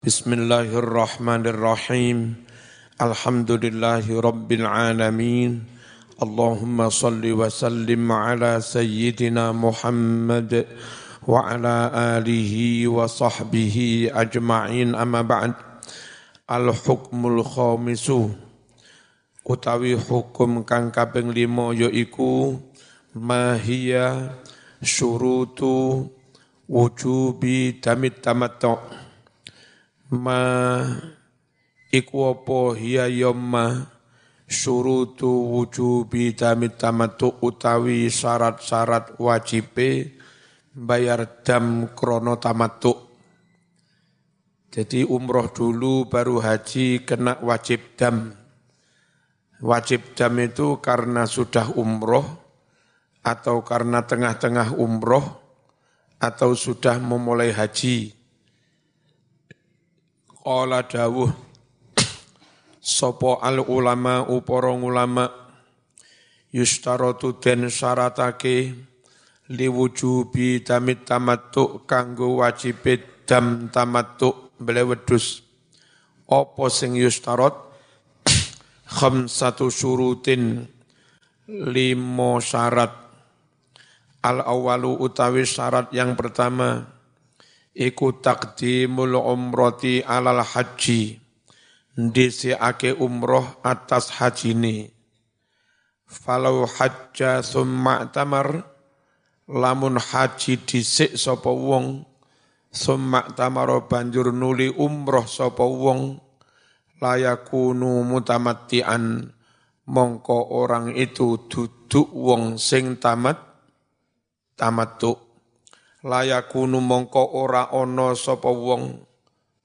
Bismillahirrahmanirrahim. Alhamdulillahi rabbil alamin. Allahumma salli wa sallim ala sayyidina Muhammad wa ala alihi wa sahbihi ajma'in amma ba'd. Al-hukmul khamisu utawi hukum kang kaping 5 yaiku mahia syurutu wujubi tamattu' ma iku apa hiya yomma syurutu wujubi damit tamatu utawi syarat-syarat wajibe bayar dam krono tamatu jadi umroh dulu baru haji kena wajib dam. Wajib dam itu karena sudah umroh atau karena tengah-tengah umroh atau sudah memulai haji Qala dawuh. Sopo al ulama upara ulama. Yustaratu den syaratake liwujubi damit tamattu kanggo wajib dam tamattu bele wedhus. Apa sing yustarat khamsatu syurutin limo syarat. Al awalu utawi syarat yang pertama iku takdimul umrati alal haji. Ndisiake umroh atas haji ini falau hajja summa tamar lamun haji disik sapa wong summa tamaro banjur nuli umroh sapa wong layakunu mutamattian. Mongko orang itu duduk wong sing tamat tamattu layakunu mongko ora ana sapa wong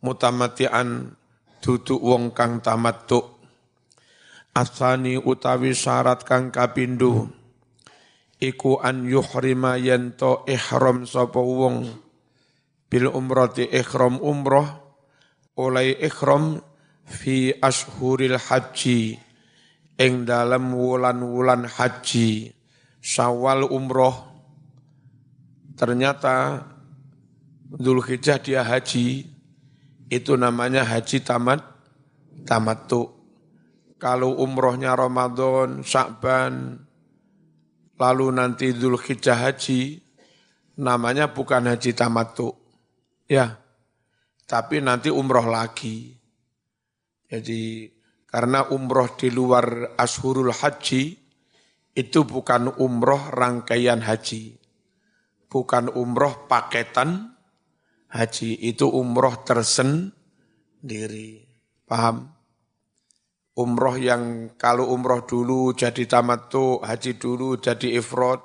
mutamatian duduk wong kang tamattu asani utawi syarat kang kapindho iku an yuhrima yanto ihram sapa wong. Bil umrati ihram umroh oleh ihram fi ashuril haji ing dalam wulan-wulan haji. Syawal umroh ternyata Zulhijjah dia haji, itu namanya haji tamat, tamattu. Kalau umrohnya Ramadan, Syakban, lalu nanti Zulhijjah haji, namanya bukan haji tamattu. Ya, tapi nanti umroh lagi. Jadi karena umroh di luar ashurul haji, itu bukan umroh rangkaian haji bukan umroh paketan haji, itu umroh tersendiri. Paham? Umroh yang kalau umroh dulu jadi tamattu, haji dulu jadi ifrod,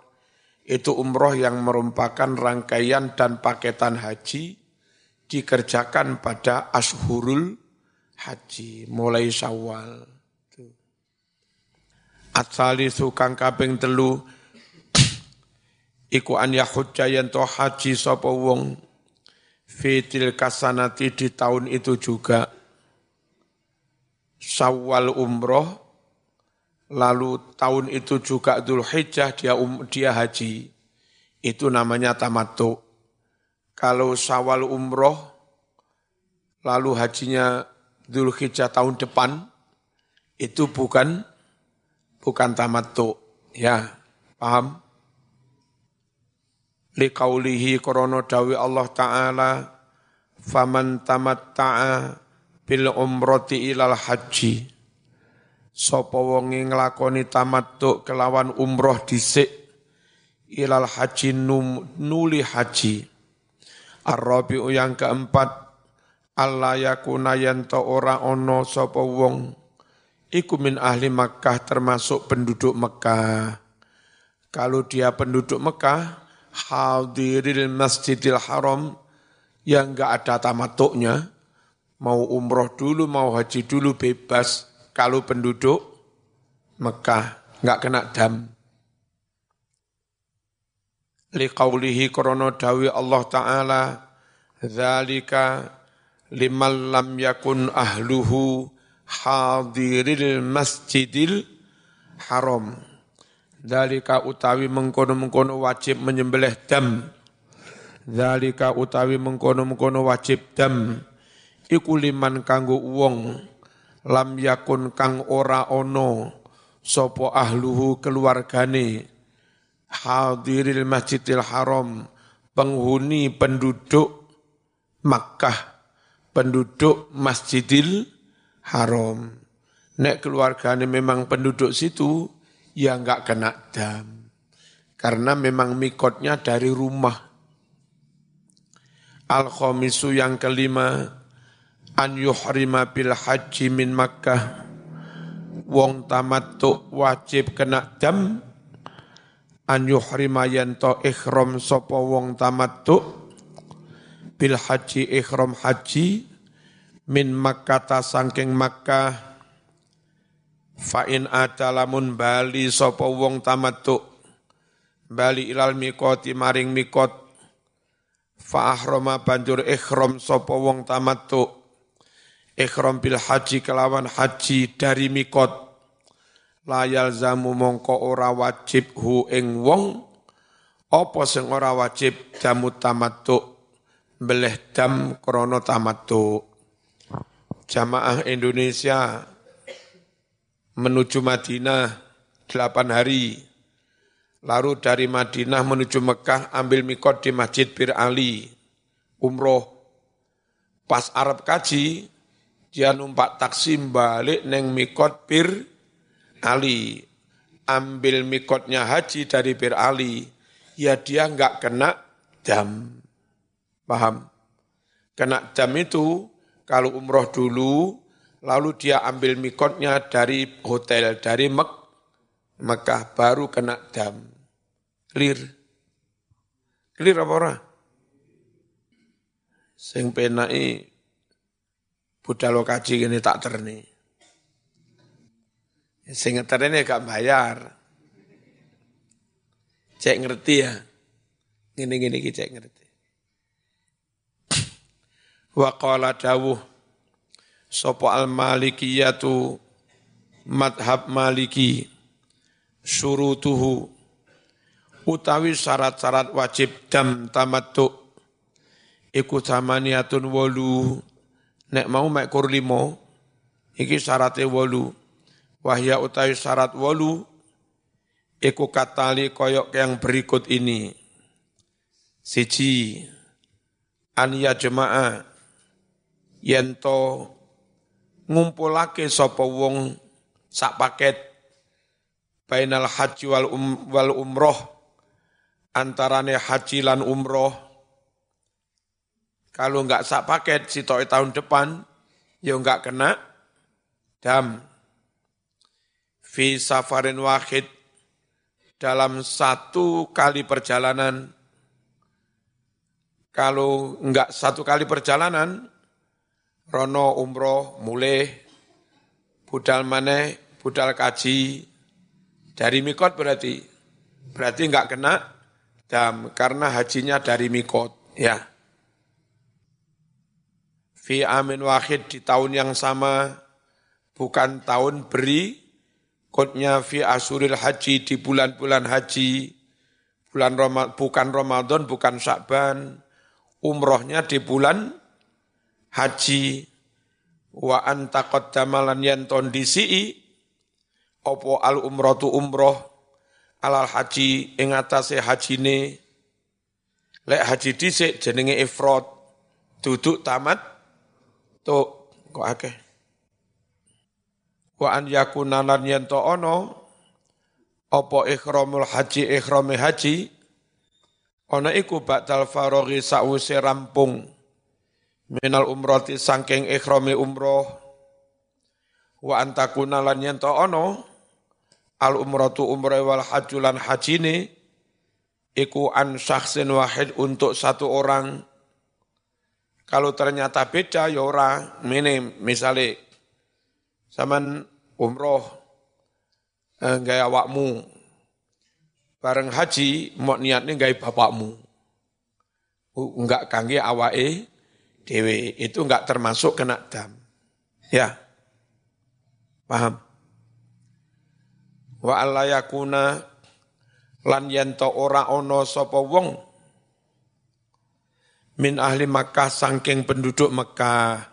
itu umroh yang merupakan rangkaian dan paketan haji dikerjakan pada ashurul haji, mulai syawal. Atsali sukang kaping telu, iku an yahujja yanto haji sapa wong. Fitil kasanati di tahun itu juga. Syawal umroh lalu tahun itu juga Dhul Hijjah dia um, dia haji. Itu namanya tamattu. Kalau Syawal umroh lalu hajinya Dhul Hijjah tahun depan itu bukan bukan tamattu. Ya paham liqaulihi korono dawi Allah Ta'ala faman tamatta'a bil umrati ilal haji. Sapa wonge nglakoni tamattu kelawan umroh dhisik ilal haji num, nuli haji. Arabiu yang keempat Allah yakuna yanto ora ono sapa wong iku min ahli Makkah termasuk penduduk Mekah kalau dia penduduk Mekah hadiril masjidil haram yang enggak ada tamatuknya, mau umroh dulu, mau haji dulu bebas kalau penduduk Mekah enggak kena dam. Liqaulihi krono dawi Allah Ta'ala, Zalika liman lam yakun ahluhu hadiril masjidil haram Dalika utawi mengkono-mengkono wajib menyembelih dam. Dalika utawi mengkono-mengkono wajib dam. iku liman kanggo wong lam yakun kang ora ono sopo ahluhu keluargane hadiril masjidil haram penghuni penduduk Makkah penduduk Masjidil Haram nek keluargane memang penduduk situ ya enggak kena dam. Karena memang mikotnya dari rumah. Al khomisu yang kelima an yuhrima bil haji min Makkah. Wong tamattu wajib kena dam. An yuhrima yanto ikhram sapa wong tamattu. Bil haji ikhram haji. Min Makkah sangking Makkah fa in lamun bali sapa wong tamattu bali ilal mikoti maring mikot. Fa ahrama banjur ikhram sapa wong tamattu ikhram bil haji kelawan haji dari mikot. Layal zamu mongko ora wajib hu ing wong apa sing ora wajib jamu tamattu beleh dam krono tamattu jamaah Indonesia menuju Madinah delapan hari. Lalu dari Madinah menuju Mekah ambil mikot di Masjid Bir Ali. Umroh. Pas Arab kaji dia numpak taksi balik neng mikot Bir Ali. Ambil mikotnya haji dari Bir Ali, ya dia nggak kena jam. Paham? Kena jam itu kalau umroh dulu, lalu dia ambil mikotnya dari hotel, dari Mek Mekah, baru kena jam. Clear? Clear apa ora? Sing penai budal kaji ini tak terni. Sing ngeterene gak bayar. Cek ngerti ya. Gini-gini cek ngerti. Wa qala dawuh sapa al malikiyatu madhab maliki. Syurutuhu utawi syarat-syarat wajib dam tamattu iku samaniatun wolu. Nek mau mek kur limo iki syarate wolu. Wahya utawi syarat wolu iku katali koyok yang berikut ini. Siji an ya jemaah yento ngumpulake sapa wong sak paket bainal haji wal, um, wal umroh antarane haji lan umroh. Kalau enggak sak paket si tahun depan ya enggak kena dam. Fi safarin wahid dalam satu kali perjalanan. Kalau enggak satu kali perjalanan rono umroh mulai budal mana budal kaji. Dari mikot berarti berarti enggak kena dam karena hajinya dari mikot ya. Fi amin wahid di tahun yang sama bukan tahun beri Kotnya fi asuril haji di bulan-bulan haji, bulan Ramadan, bukan Ramadan, bukan Syakban, umrohnya di bulan haji. Wa antakot damalan yanton disi, opo al umroh tu umroh, alal haji ing atase hajine, lek haji dhisik jenenge ifrod, duduk tamat, tuh kok akeh. Wa an yakuna lan yanto ono apa ikhramul haji ikhrame haji ana iku ba'dal faraghi sa'use rampung minal umrati sangking ikhrame umroh. Wa antakuna lan yanto ono. Al umratu umrah wal haju lan hajine iku an syakhsin wahid untuk satu orang. Kalau ternyata beda ya ora mene misale. Saman umroh eh, gaya awakmu. Bareng haji mau niatnya gaya bapakmu. Enggak kangge awae dewe itu enggak termasuk kena dam. Ya. Paham? Wa yakuna lan yanto ora ono sapa wong min ahli Makkah sangking penduduk Mekah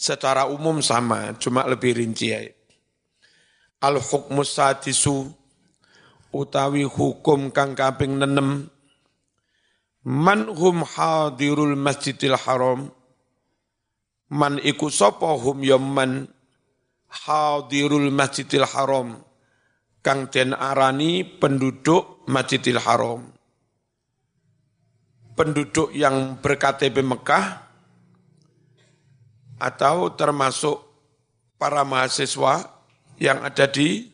Secara umum sama, cuma lebih rinci ya. Al-hukmu sadisu utawi hukum kang kaping nenem man hum hadirul masjidil haram? Man iku sapa hum ya man hadirul masjidil haram? Kang den arani penduduk masjidil haram. Penduduk yang berKTP Mekah atau termasuk para mahasiswa yang ada di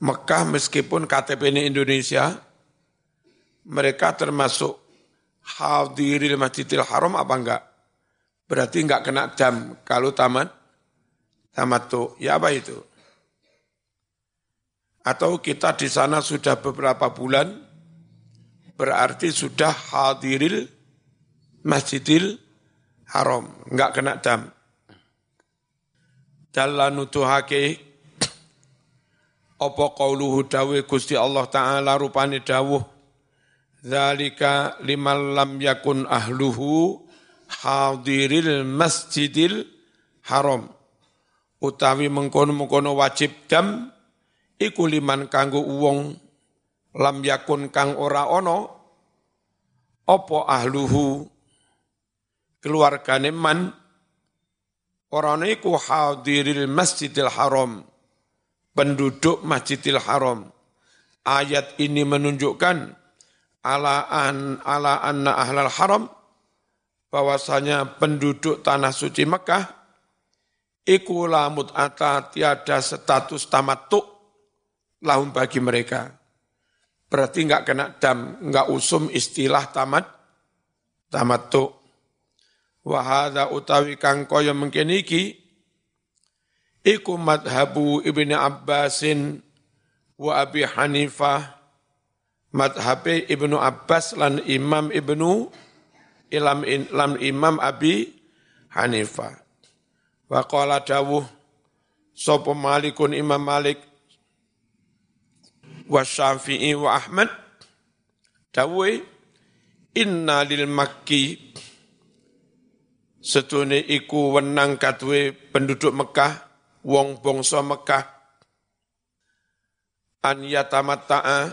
Mekah meskipun KTP ini Indonesia, mereka termasuk hadiril masjidil haram apa enggak? Berarti enggak kena jam kalau tamat tuh. Ya apa itu? Atau kita di sana sudah beberapa bulan, berarti sudah hadiril masjidil haram, enggak kena jam dalan nuduhake apa qauluhu dawe Gusti Allah taala rupane dawuh zalika liman lam yakun ahluhu hadiril masjidil haram utawi mengkono-mengkono wajib dam iku liman kanggo wong lam yakun kang ora ana apa ahluhu keluargane man Orang iku hadiril masjidil haram. Penduduk masjidil haram. Ayat ini menunjukkan ala an ala anna ahlal haram bahwasanya penduduk tanah suci Mekah iku lamut ata tiada status tamattu lahum bagi mereka. Berarti enggak kena dam, enggak usum istilah tamat tamattu wa utawi kang kaya mengkene iki iku madhabu Ibnu Abbasin wa Abi Hanifah madhabe Ibnu Abbas lan Imam Ibnu Ilam lam Imam Abi Hanifah wa qala dawuh sapa Malikun Imam Malik wa Syafi'i wa Ahmad? Dawuh inna lil makki. Setune iku wenang katwe penduduk Mekah, wong bangsa Mekah, an yatamatta'a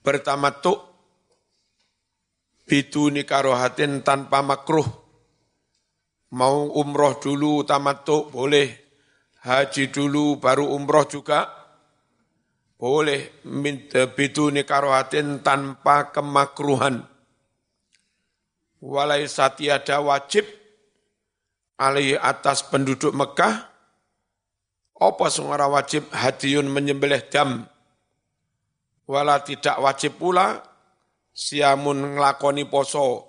bertamatuk biduni karohatin tanpa makruh. Mau umroh dulu tamatuk boleh, haji dulu baru umroh juga boleh. Biduni karohatin tanpa kemakruhan. Walai satiada wajib alih atas penduduk Mekah apa semua wajib hadiyun menyembelih dam wala tidak wajib pula siamun ngelakoni poso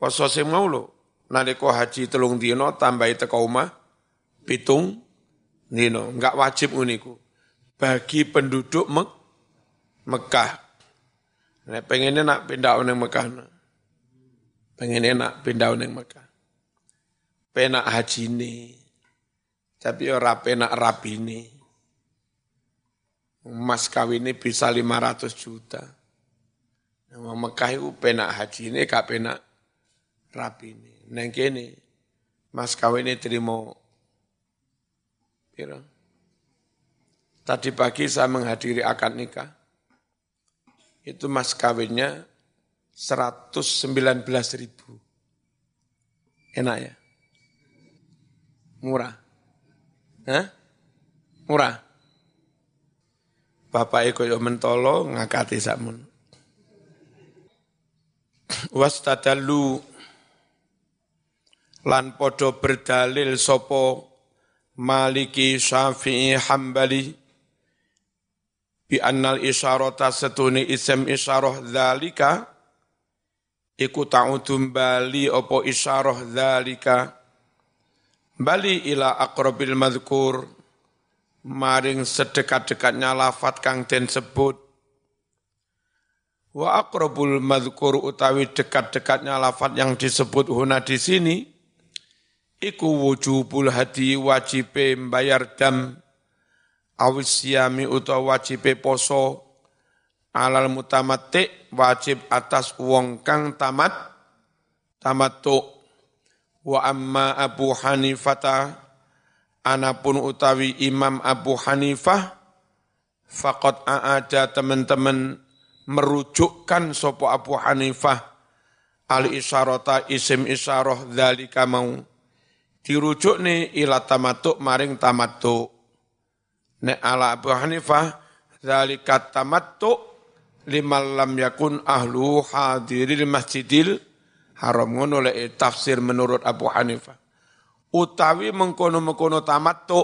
poso sing mau lo nalika haji telung dino tambahi teko omah pitung dino enggak wajib uniku bagi penduduk Mek Mekah Nek pengennya nak pindah orang Mekah. Pengen enak pindah neng Mekah. Penak haji ini. Tapi ora penak rapi ini. Mas kawin ini bisa 500 juta. Nah, Mekah itu penak haji ini gak penak rapi ini. Neng kene mas kawin ini terima Pira? Tadi pagi saya menghadiri akad nikah. Itu mas kawinnya 119 ribu. Enak ya? Murah. Hah? Murah. Bapak Eko yo mentolo ngakati sakmun. Wastadallu lan podo berdalil sopo Maliki Syafi'i Hambali bi annal isyarata setuni isem isyarah dzalika iku ta'udum bali opo isyarah dzalika bali ila aqrabil madhkur maring sedekat-dekatnya lafat kang den sebut. Wa aqrabul madhkur utawi dekat-dekatnya lafat yang disebut huna di sini iku wujubul hadi wajibe membayar dam awis siami utawa wajibe poso alal mutamatti wajib atas wong kang tamat tamattu Wa amma Abu Hanifata anapun utawi Imam Abu Hanifah faqad aada teman-teman merujukkan sopo Abu Hanifah. Al isyarata isim isyarah dzalika mau. Dirujuk nih ila tamatuk maring tamatuk. Nek ala Abu Hanifah dzalika tamattu liman lam yakun ahlu hadiril masjidil haram. Ngono tafsir menurut Abu Hanifah utawi mengkono-mengkono tamattu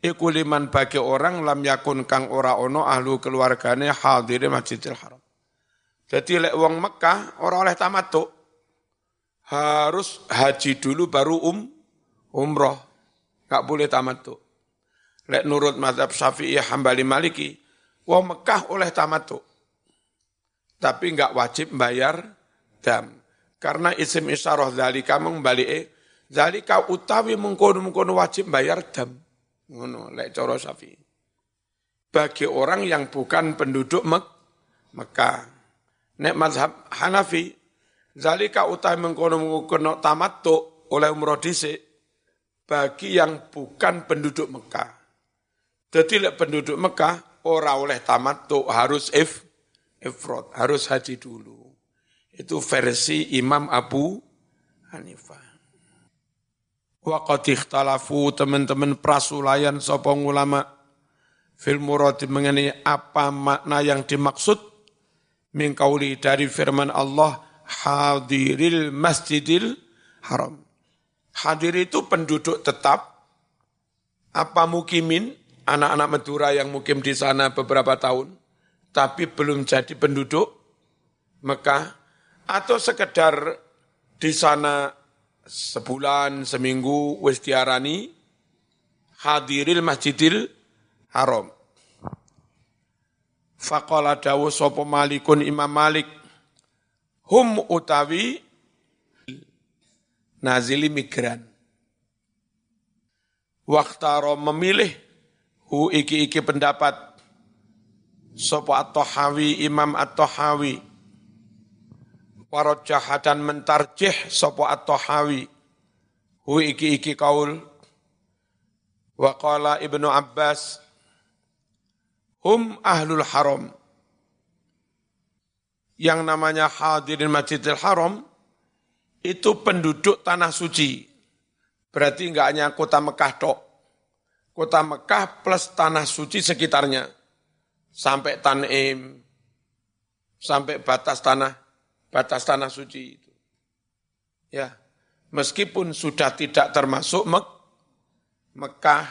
iku liman bagi orang lam yakun kang ora ono ahlu keluargane hadir Masjidil Haram. Jadi lek wong Mekah ora oleh tamattu harus haji dulu baru um umroh. Enggak boleh tamattu. Lek nurut mazhab Syafi'i Hambali Maliki, wong Mekah oleh tamattu. Tapi enggak wajib bayar dam. Karena isim isyarah dzalika mengbalike Zalika utawi mengkono-mengkono wajib bayar dam. Ngono, lek cara Syafi'i. Bagi orang yang bukan penduduk Mek Mekah. Nek mazhab Hanafi, zalika utawi mengkono-mengkono tamattu oleh umroh dhisik bagi yang bukan penduduk Mekah. Jadi lek penduduk Mekah ora oleh tamattu harus if ifrod, harus haji dulu. Itu versi Imam Abu Hanifah. Wa qad ikhtalafu teman-teman prasulayan sapa ulama. Fil murad mengenai apa makna yang dimaksud? Min kauli dari firman Allah hadiril masjidil haram. Hadir itu penduduk tetap apa mukimin? Anak-anak Madura yang mukim di sana beberapa tahun tapi belum jadi penduduk Mekah atau sekedar di sana sebulan, seminggu wis diarani hadiril masjidil haram. Faqala dawu sapa malikun imam malik hum utawi nazili migran. Waktaro memilih hu iki-iki pendapat sapa at-Tahawi Imam at-Tahawi warajah dan mentarjih sapa at-Tahawi hu iki-iki kaul wa qala Ibnu Abbas hum ahlul haram yang namanya hadirin Masjidil Haram itu penduduk tanah suci. Berarti enggak hanya kota Mekah tok. Kota Mekah plus tanah suci sekitarnya. Sampai Tanim, sampai batas tanah batas tanah suci itu. Ya, meskipun sudah tidak termasuk Mek Mekah,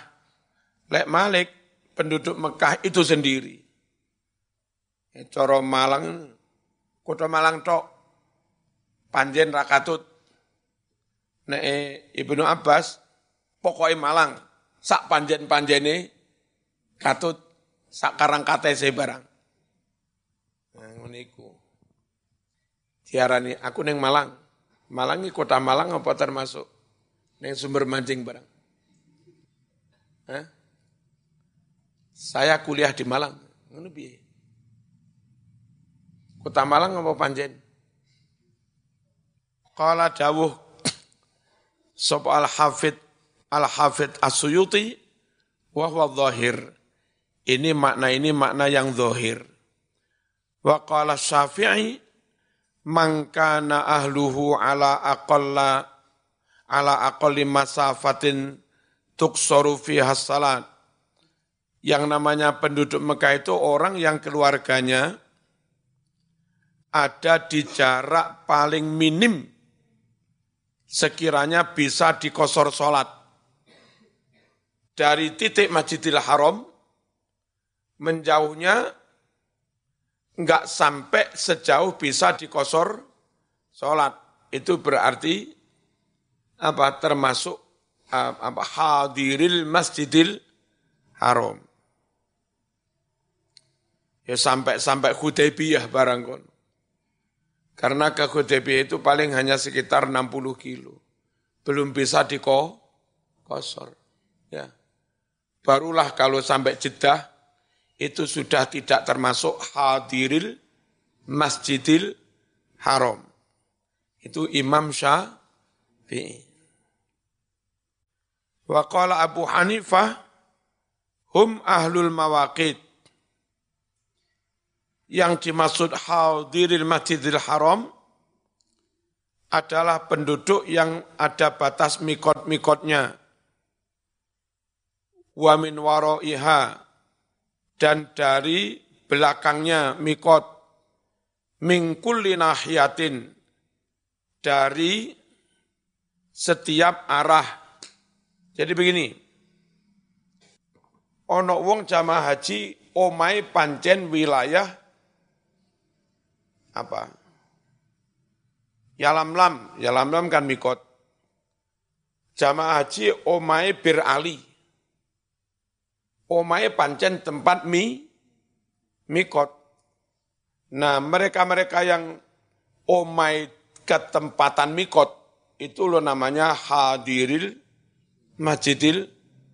Lek Malik, penduduk Mekah itu sendiri. Ya, Coro Malang, kota Malang tok, panjen rakatut, Nek Ibnu Abbas, pokoknya Malang, sak panjen panjene katut, sak karang barang. Nah, nguniku diarani aku neng Malang. Malang ini kota Malang apa termasuk neng sumber mancing barang? Hah? Saya kuliah di Malang. Ngono piye? Kota Malang apa Panjen? Qala dawuh sop al-hafid al-hafid as-suyuti wa huwa. Ini makna ini makna yang zahir. Wa qala Syafi'i mangkana ahluhu ala aqalla ala aqalli masafatin tuksoru fiha salat. Yang namanya penduduk Mekah itu orang yang keluarganya ada di jarak paling minim sekiranya bisa dikosor sholat. Dari titik Masjidil Haram, menjauhnya enggak sampai sejauh bisa dikosor sholat. Itu berarti apa termasuk apa hadiril masjidil haram. Ya sampai sampai Hudaybiyah barang kon. Karena ke Hudaybiyah itu paling hanya sekitar 60 kilo. Belum bisa dikosor. Ya. Barulah kalau sampai Jeddah itu sudah tidak termasuk hadiril masjidil haram. Itu Imam Syah, fi. Wa qala Abu Hanifah hum ahlul mawaqit. Yang dimaksud hadiril masjidil haram adalah penduduk yang ada batas mikot-mikotnya. Wa min waro'iha dan dari belakangnya mikot mingkulli nahiyatin dari setiap arah. Jadi begini, ono wong jamaah haji omai pancen wilayah apa? Yalamlam, Yalamlam kan mikot. Jamaah haji omai bir Ali. Omai pancen tempat mi mikot. Nah, mereka-mereka yang omai ketempatan mikot, itu lo namanya hadiril masjidil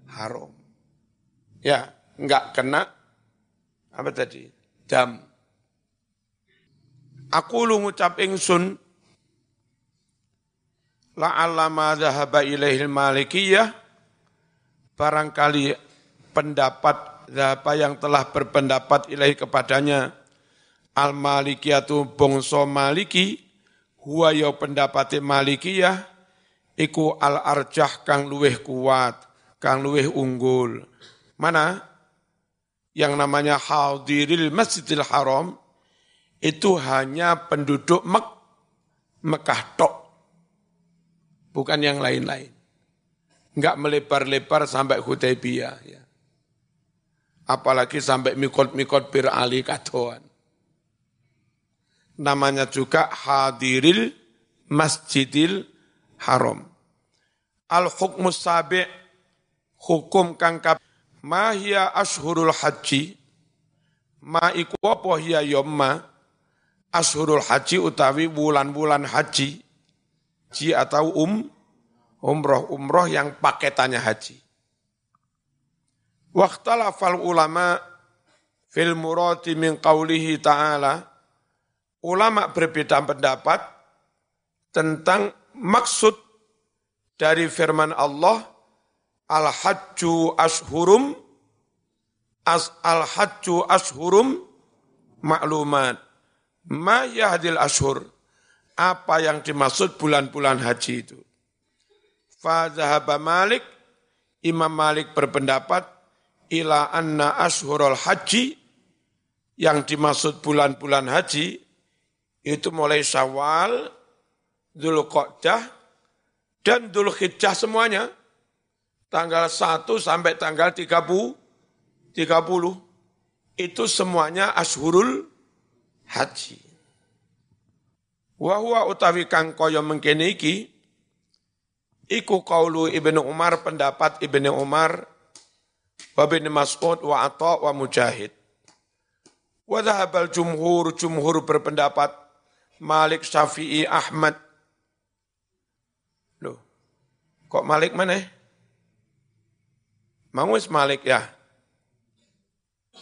haram. Ya, enggak kena apa tadi? Dam. Aku lu ngucap ingsun la'allama dhahaba ilaihil malikiyah barangkali pendapat apa yang telah berpendapat ilahi kepadanya? Al malikiyatu bongso maliki huwa ya pendapati malikiyah iku al arjah kang luweh kuat kang luweh unggul. Mana? Yang namanya hadiril masjidil haram itu hanya penduduk Mek Mekah tok. Bukan yang lain-lain. Enggak melebar-lebar sampai Hudaybiyah ya apalagi sampai mikot-mikot bir ali kadoan. Namanya juga hadiril masjidil haram. Al hukmus sabi' hukum kangkap mahia ashurul haji ma iku apa hiya yomma ashurul haji utawi bulan-bulan haji haji atau um umroh umroh yang paketannya haji Waktalafal ulama fil murati min qawlihi ta'ala, ulama berbeda pendapat tentang maksud dari firman Allah, al-hajju ashurum, as al-hajju ashurum maklumat. Ma yahdil ashur, apa yang dimaksud bulan-bulan haji itu. Fadhahaba Malik, Imam Malik berpendapat, ila anna ashurul haji yang dimaksud bulan-bulan haji itu mulai Syawal, Dzulqa'dah dan Dzulhijjah semuanya tanggal 1 sampai tanggal 30 30 itu semuanya ashurul haji. Wa huwa utawi kang kaya mengkene iki iku kaulu Ibnu Umar pendapat Ibnu Umar wa bin Mas'ud wa Atha wa Mujahid. Wa dhahabal jumhur, jumhur berpendapat Malik, Syafi'i, Ahmad. Loh, kok Malik mana? Mau Malik ya?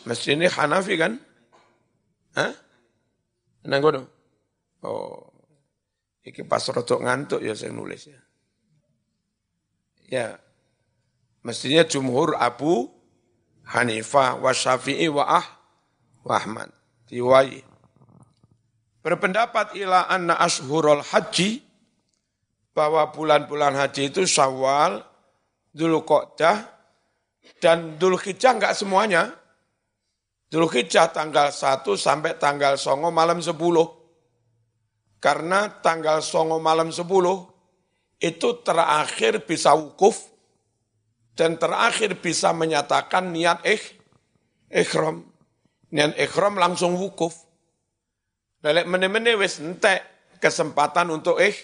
Mesti ini Hanafi kan? Hah? Nanggono? Oh, iki pas rotok ngantuk ya saya nulis ya. Ya, mestinya jumhur Abu Hanifah wa Syafi'i wa Ah wa Ahmad. Tiwai. Berpendapat ila anna ashurul haji bahwa bulan-bulan haji itu Syawal, Dzulqa'dah dan Dzulhijjah enggak semuanya. Dzulhijjah tanggal 1 sampai tanggal 9 malam 10. Karena tanggal 9 malam 10 itu terakhir bisa wukuf dan terakhir bisa menyatakan niat eh ikhram. Niat ikhram langsung wukuf. Balik mene-mene wis entek kesempatan untuk eh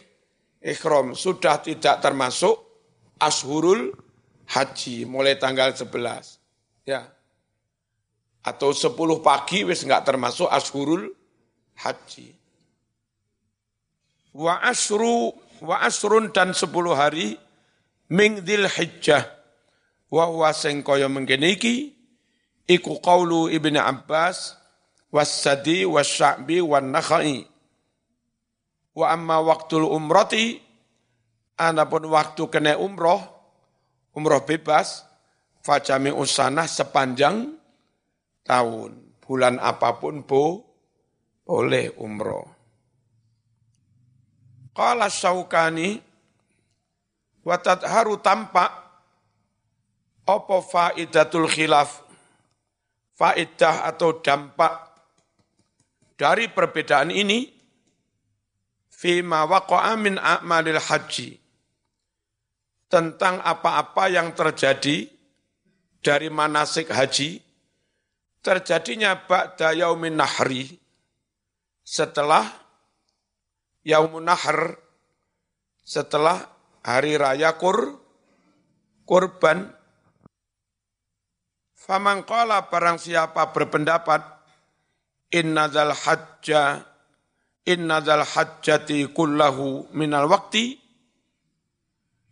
ikhram. Sudah tidak termasuk ashurul haji mulai tanggal 11. Ya. Atau 10 pagi wis enggak termasuk ashurul haji. Wa asru wa asrun dan 10 hari mingdil hijjah wa huwa sing kaya mengkene iki iku qaulu Ibnu Abbas was-Sadi was-Sya'bi wan-Nakhai wa amma waqtul umrati Adapun waktu kena umroh, umroh bebas, fajami usana sepanjang tahun. Bulan apa pun bu, boleh umroh. Qala Syaukani, watat haru tampak opo faidatul khilaf, faidah atau dampak dari perbedaan ini, fima waqa'a min a'malil haji, tentang apa-apa yang terjadi dari manasik haji, terjadinya ba'da yaumin nahri, setelah yaumun nahr, setelah hari raya kur, kurban. Faman qala barang siapa berpendapat, inna zal hajja, inna zal hajjati kullahu minal wakti,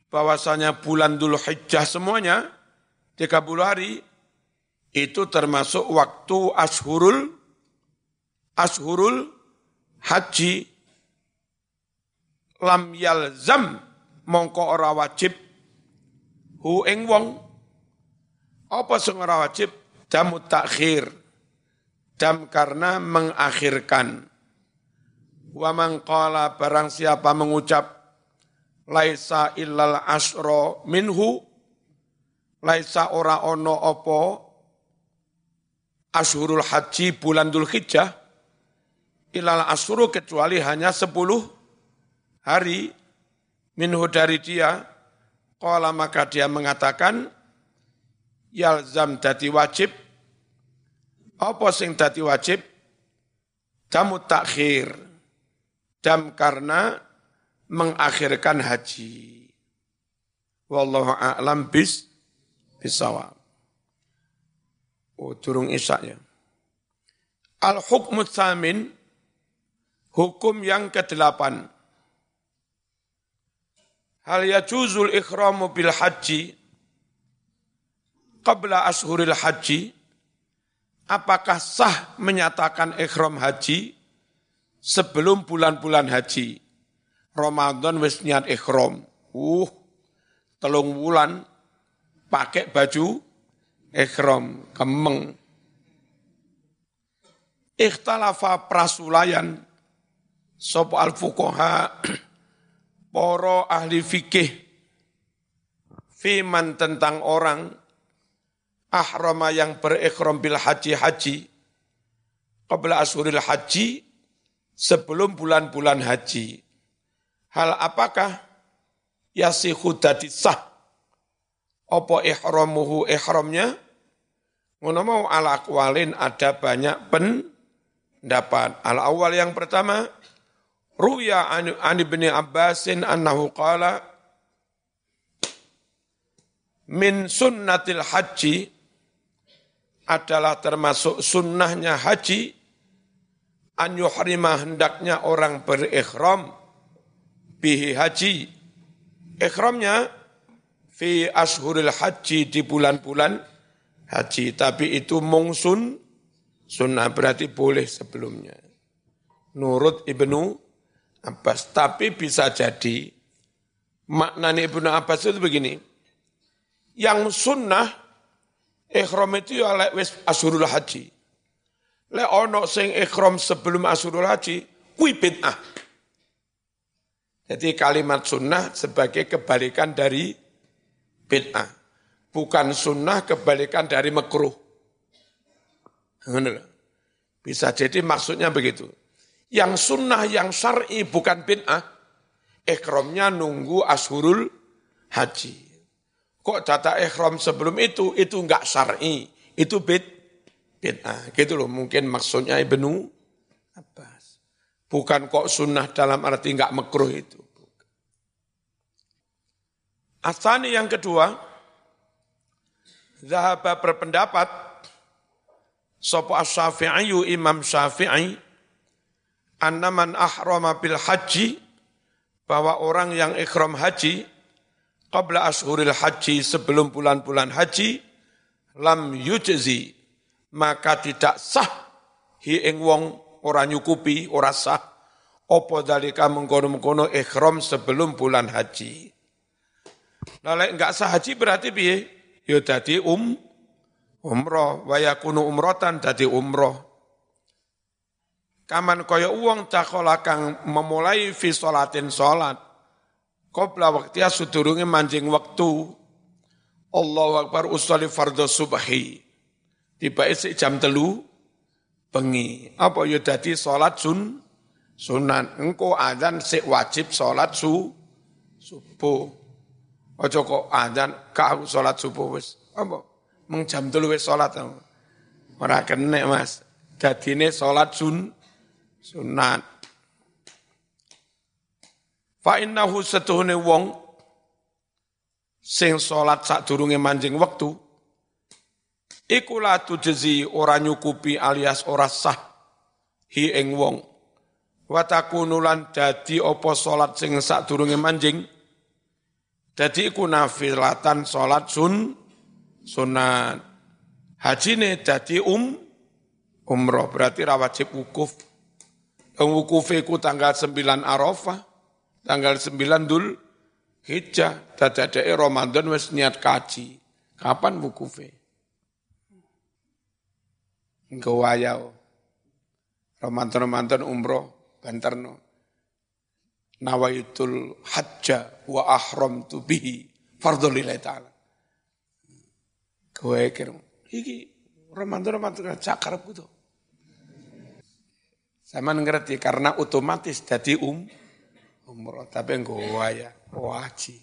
bahwasanya bulan dulu hijjah semuanya, 30 hari, itu termasuk waktu ashurul, ashurul haji, lam yalzam mongko ora wajib, hu ing wong, apa sing ora wajib, damu takhir, dam karena mengakhirkan. Wa man qala barang siapa mengucap laisa illal asro minhu laisa ora ono opo ashurul haji bulan dul hijjah ilal asru kecuali hanya sepuluh hari. Minhu dari dia Qala maka dia mengatakan yalzam dati wajib apa sing dati wajib damu takhir dam karena mengakhirkan haji. Wallahu a'lam bis bisawab. Oh, turung isya ya. Al-hukmu tsamin, hukum yang kedelapan. Hal yajuzul ikhramu bil haji qabla ashuril haji, apakah sah menyatakan ikhram haji sebelum bulan-bulan haji? Ramadan wis niat ikhram. Uh, telung bulan pakai baju ikhram, kemeng. Ikhtalafa prasulayan sop al fuqaha poro ahli fikih fiman tentang orang ahrama yang berikhram bil haji haji. Qabla asuril haji sebelum bulan-bulan haji. Hal apakah? Yasihu dadi sah. Apa ihramuhu ihramnya ngono mau ala akwalin ada banyak pendapat. Al awal yang pertama Ruya an, ibni Abbasin annahu qala min sunnatil haji adalah termasuk sunnahnya haji an yuhrima hendaknya orang berikhram bihi haji. Ikhramnya fi ashuril haji di bulan-bulan haji. Tapi itu mungsun sunnah berarti boleh sebelumnya. Nurut Ibnu Abbas. Tapi bisa jadi maknanya Ibnu Abbas itu begini. Yang sunnah ikhram itu ya lek wis ashurul haji. Lek ono sing ikhram sebelum ashurul haji, kuwi bid'ah. Jadi kalimat sunnah sebagai kebalikan dari bid'ah. Bukan sunnah kebalikan dari makruh. Bisa jadi maksudnya begitu. Yang sunnah yang syar'i bukan bid'ah, ikhramnya nunggu ashurul haji. Kok data ikhram sebelum itu, itu enggak syar'i, itu bid, bid'ah. Gitu loh, mungkin maksudnya Ibnu apa? Bukan kok sunnah dalam arti enggak makruh itu. Asani yang kedua, Zahaba berpendapat, Sopo as-syafi'iyu imam syafi'i, Annaman ahrama bil haji, bahwa orang yang ikhram haji, qabla ashuril haji, sebelum bulan-bulan haji, lam yujzi, maka tidak sah hi ing wong ora nyukupi, ora sah, Opo dalika mengkono-mengkono ikhram sebelum bulan haji. Nah, enggak sah haji berarti piye? Ya dadi um umroh, wa yakunu umrotan dadi umroh. Kaman kaya uang cakola kang memulai fi solatin solat. Qobla waktiya sudurunge manjing waktu. Allahu Akbar usolli fardhu subhi. Tiba isi jam telu bengi. Apa ya dadi solat sun sunan. Engko adzan sik wajib solat su subuh. Aja kok adzan kau solat subuh wis. Apa? Meng jam telu wis solat. Ora kene Mas. Dadine solat sun sunat. Fa innahu setuhune wong sing salat sadurunge manjing wektu iku la tujzi ora nyukupi alias ora sah hi ing wong. Wa takunu lan dadi apa salat sing sadurunge manjing? Dadi iku nafilatan salat sun sunat. Hajine dadi um umroh berarti ra wajib wukuf. Wukufe ku tanggal 9 Arafah, tanggal 9 Dul Hijjah, dadadai Ramadan wis niat kaji. Kapan wukufe? Engko wayau. Ramadan-Ramadan umroh banterno. Nawaitul hajja wa ahram tu bihi fardhulillahi ta'ala. Kowe kira, iki Ramadan-Ramadan cakarep tuh. Sama ngerti karena otomatis jadi um umroh tapi enggak waya wajib.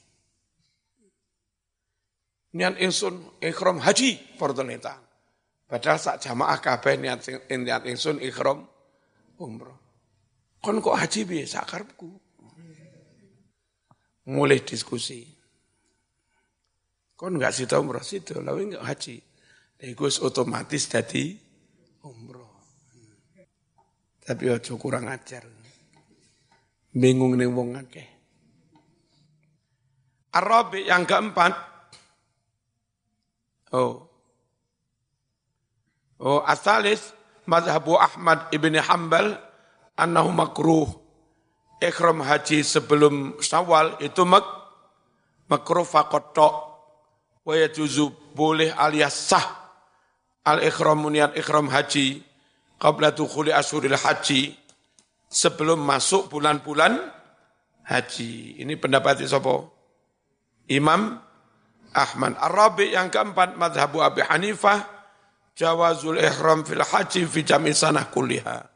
Niat insun ikhram haji fardhonita. Padahal sak jamaah kabeh niat niat insun ikhram umroh. Kon kok haji piye sak. Mulai diskusi. Kon enggak sih umroh situ, lalu enggak haji. Itu otomatis jadi umroh. Tapi ojo kurang ajar. Bingung nih wong akeh. Arabi yang keempat. Oh. Oh, asalis mazhabu Ahmad ibni Hambal annahu makruh. Ikhram haji sebelum Syawal itu mak makruh faqat wa yajuzu boleh alias sah al ikhram niat ikhram haji qabla dukhuli asyuril haji sebelum masuk bulan-bulan haji. Ini pendapat sapa? Imam Ahmad. Arabi yang keempat madhabu Abi Hanifah jawazul ihram fil haji fi jami sanah kuliha.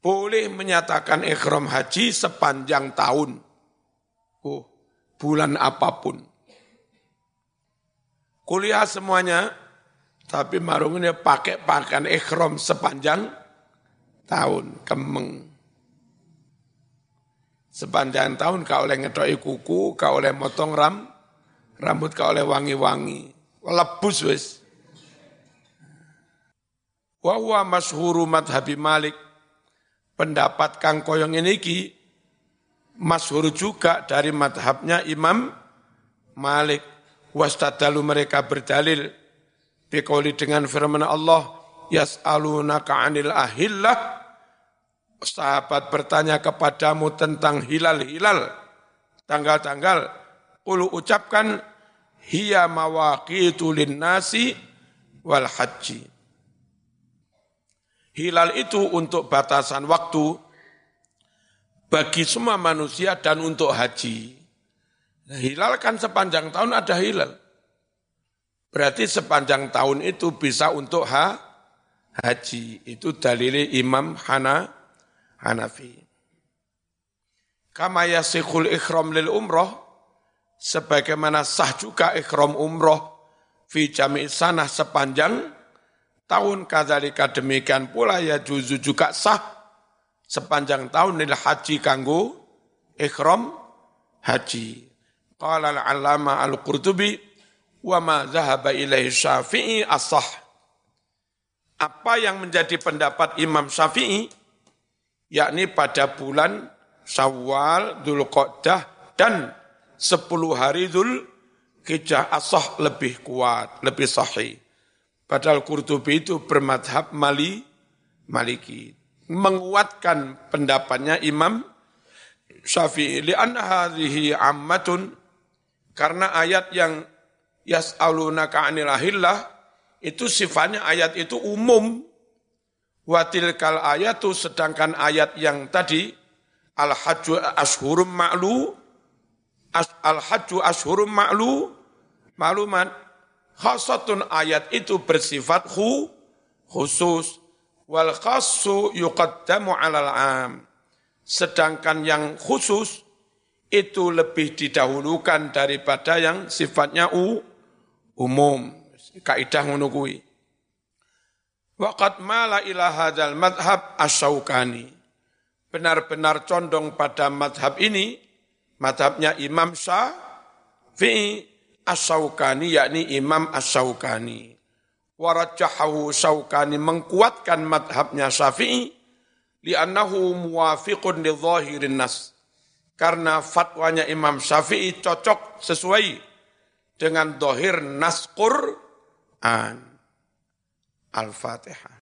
Boleh menyatakan ihram haji sepanjang tahun. Oh, bulan apa pun. Kuliah semuanya tapi marungnya pakai pakaian ikhram sepanjang tahun, kemeng. Sepanjang tahun kau oleh ngedoi kuku, kau oleh motong ram, rambut kau oleh wangi-wangi. Lebus wis. Wa huwa masyhuru madhabi Malik. Pendapat kang koyong ini ki masyhur juga dari madhabnya Imam Malik. Wastadalu mereka berdalil Bikoli dengan firman Allah, Yas'alunaka anil ahillah, sahabat bertanya kepadamu tentang hilal-hilal, tanggal-tanggal, ulu ucapkan, hiya mawaqitu nasi wal haji. Hilal itu untuk batasan waktu bagi semua manusia dan untuk haji. hilal kan sepanjang tahun ada hilal. Berarti sepanjang tahun itu bisa untuk ha, haji. Itu dalil Imam Hana, Hanafi. Kama yasikhul ikhram lil umroh, sebagaimana sah juga ikhram umroh fi jami' sanah sepanjang tahun kadzalika demikian pula ya juzu juga sah sepanjang tahun lil haji kanggo ikhram haji. Qala al-alama al-Qurtubi wa ma zahaba ilaihi syafi'i asah. Apa yang menjadi pendapat Imam Syafi'i, yakni pada bulan Syawal, Dhul Qodah, dan 10 hari Dhul Hijjah asah lebih kuat, lebih sahih. Padahal Qurtubi itu bermadhab Mali, Maliki. menguatkan pendapatnya Imam Syafi'i li'anna hadhihi ammatun karena ayat yang yas'alunaka 'anil ahillah itu sifatnya ayat itu umum watil kal ayatu sedangkan ayat yang tadi al hajju ashurum ma'lu al hajju ashurum ma'lu maklumat khasatun ayat itu bersifat khu, khusus. Wal khassu yuqaddamu 'alal 'am. Sedangkan yang khusus itu lebih didahulukan daripada yang sifatnya u, umum. Kaidah ngono Waqad mala ila hadzal madhab asyaukani. Benar-benar condong pada madhab ini, madhabnya Imam Syafi'i asyaukani, yakni Imam asyaukani. Warajahahu syaukani mengkuatkan madhabnya Syafi'i, li'annahu muwafiqun li zahirin nas karena fatwanya Imam Syafi'i cocok sesuai dengan dohir nas Qur'an. Al-Fatihah.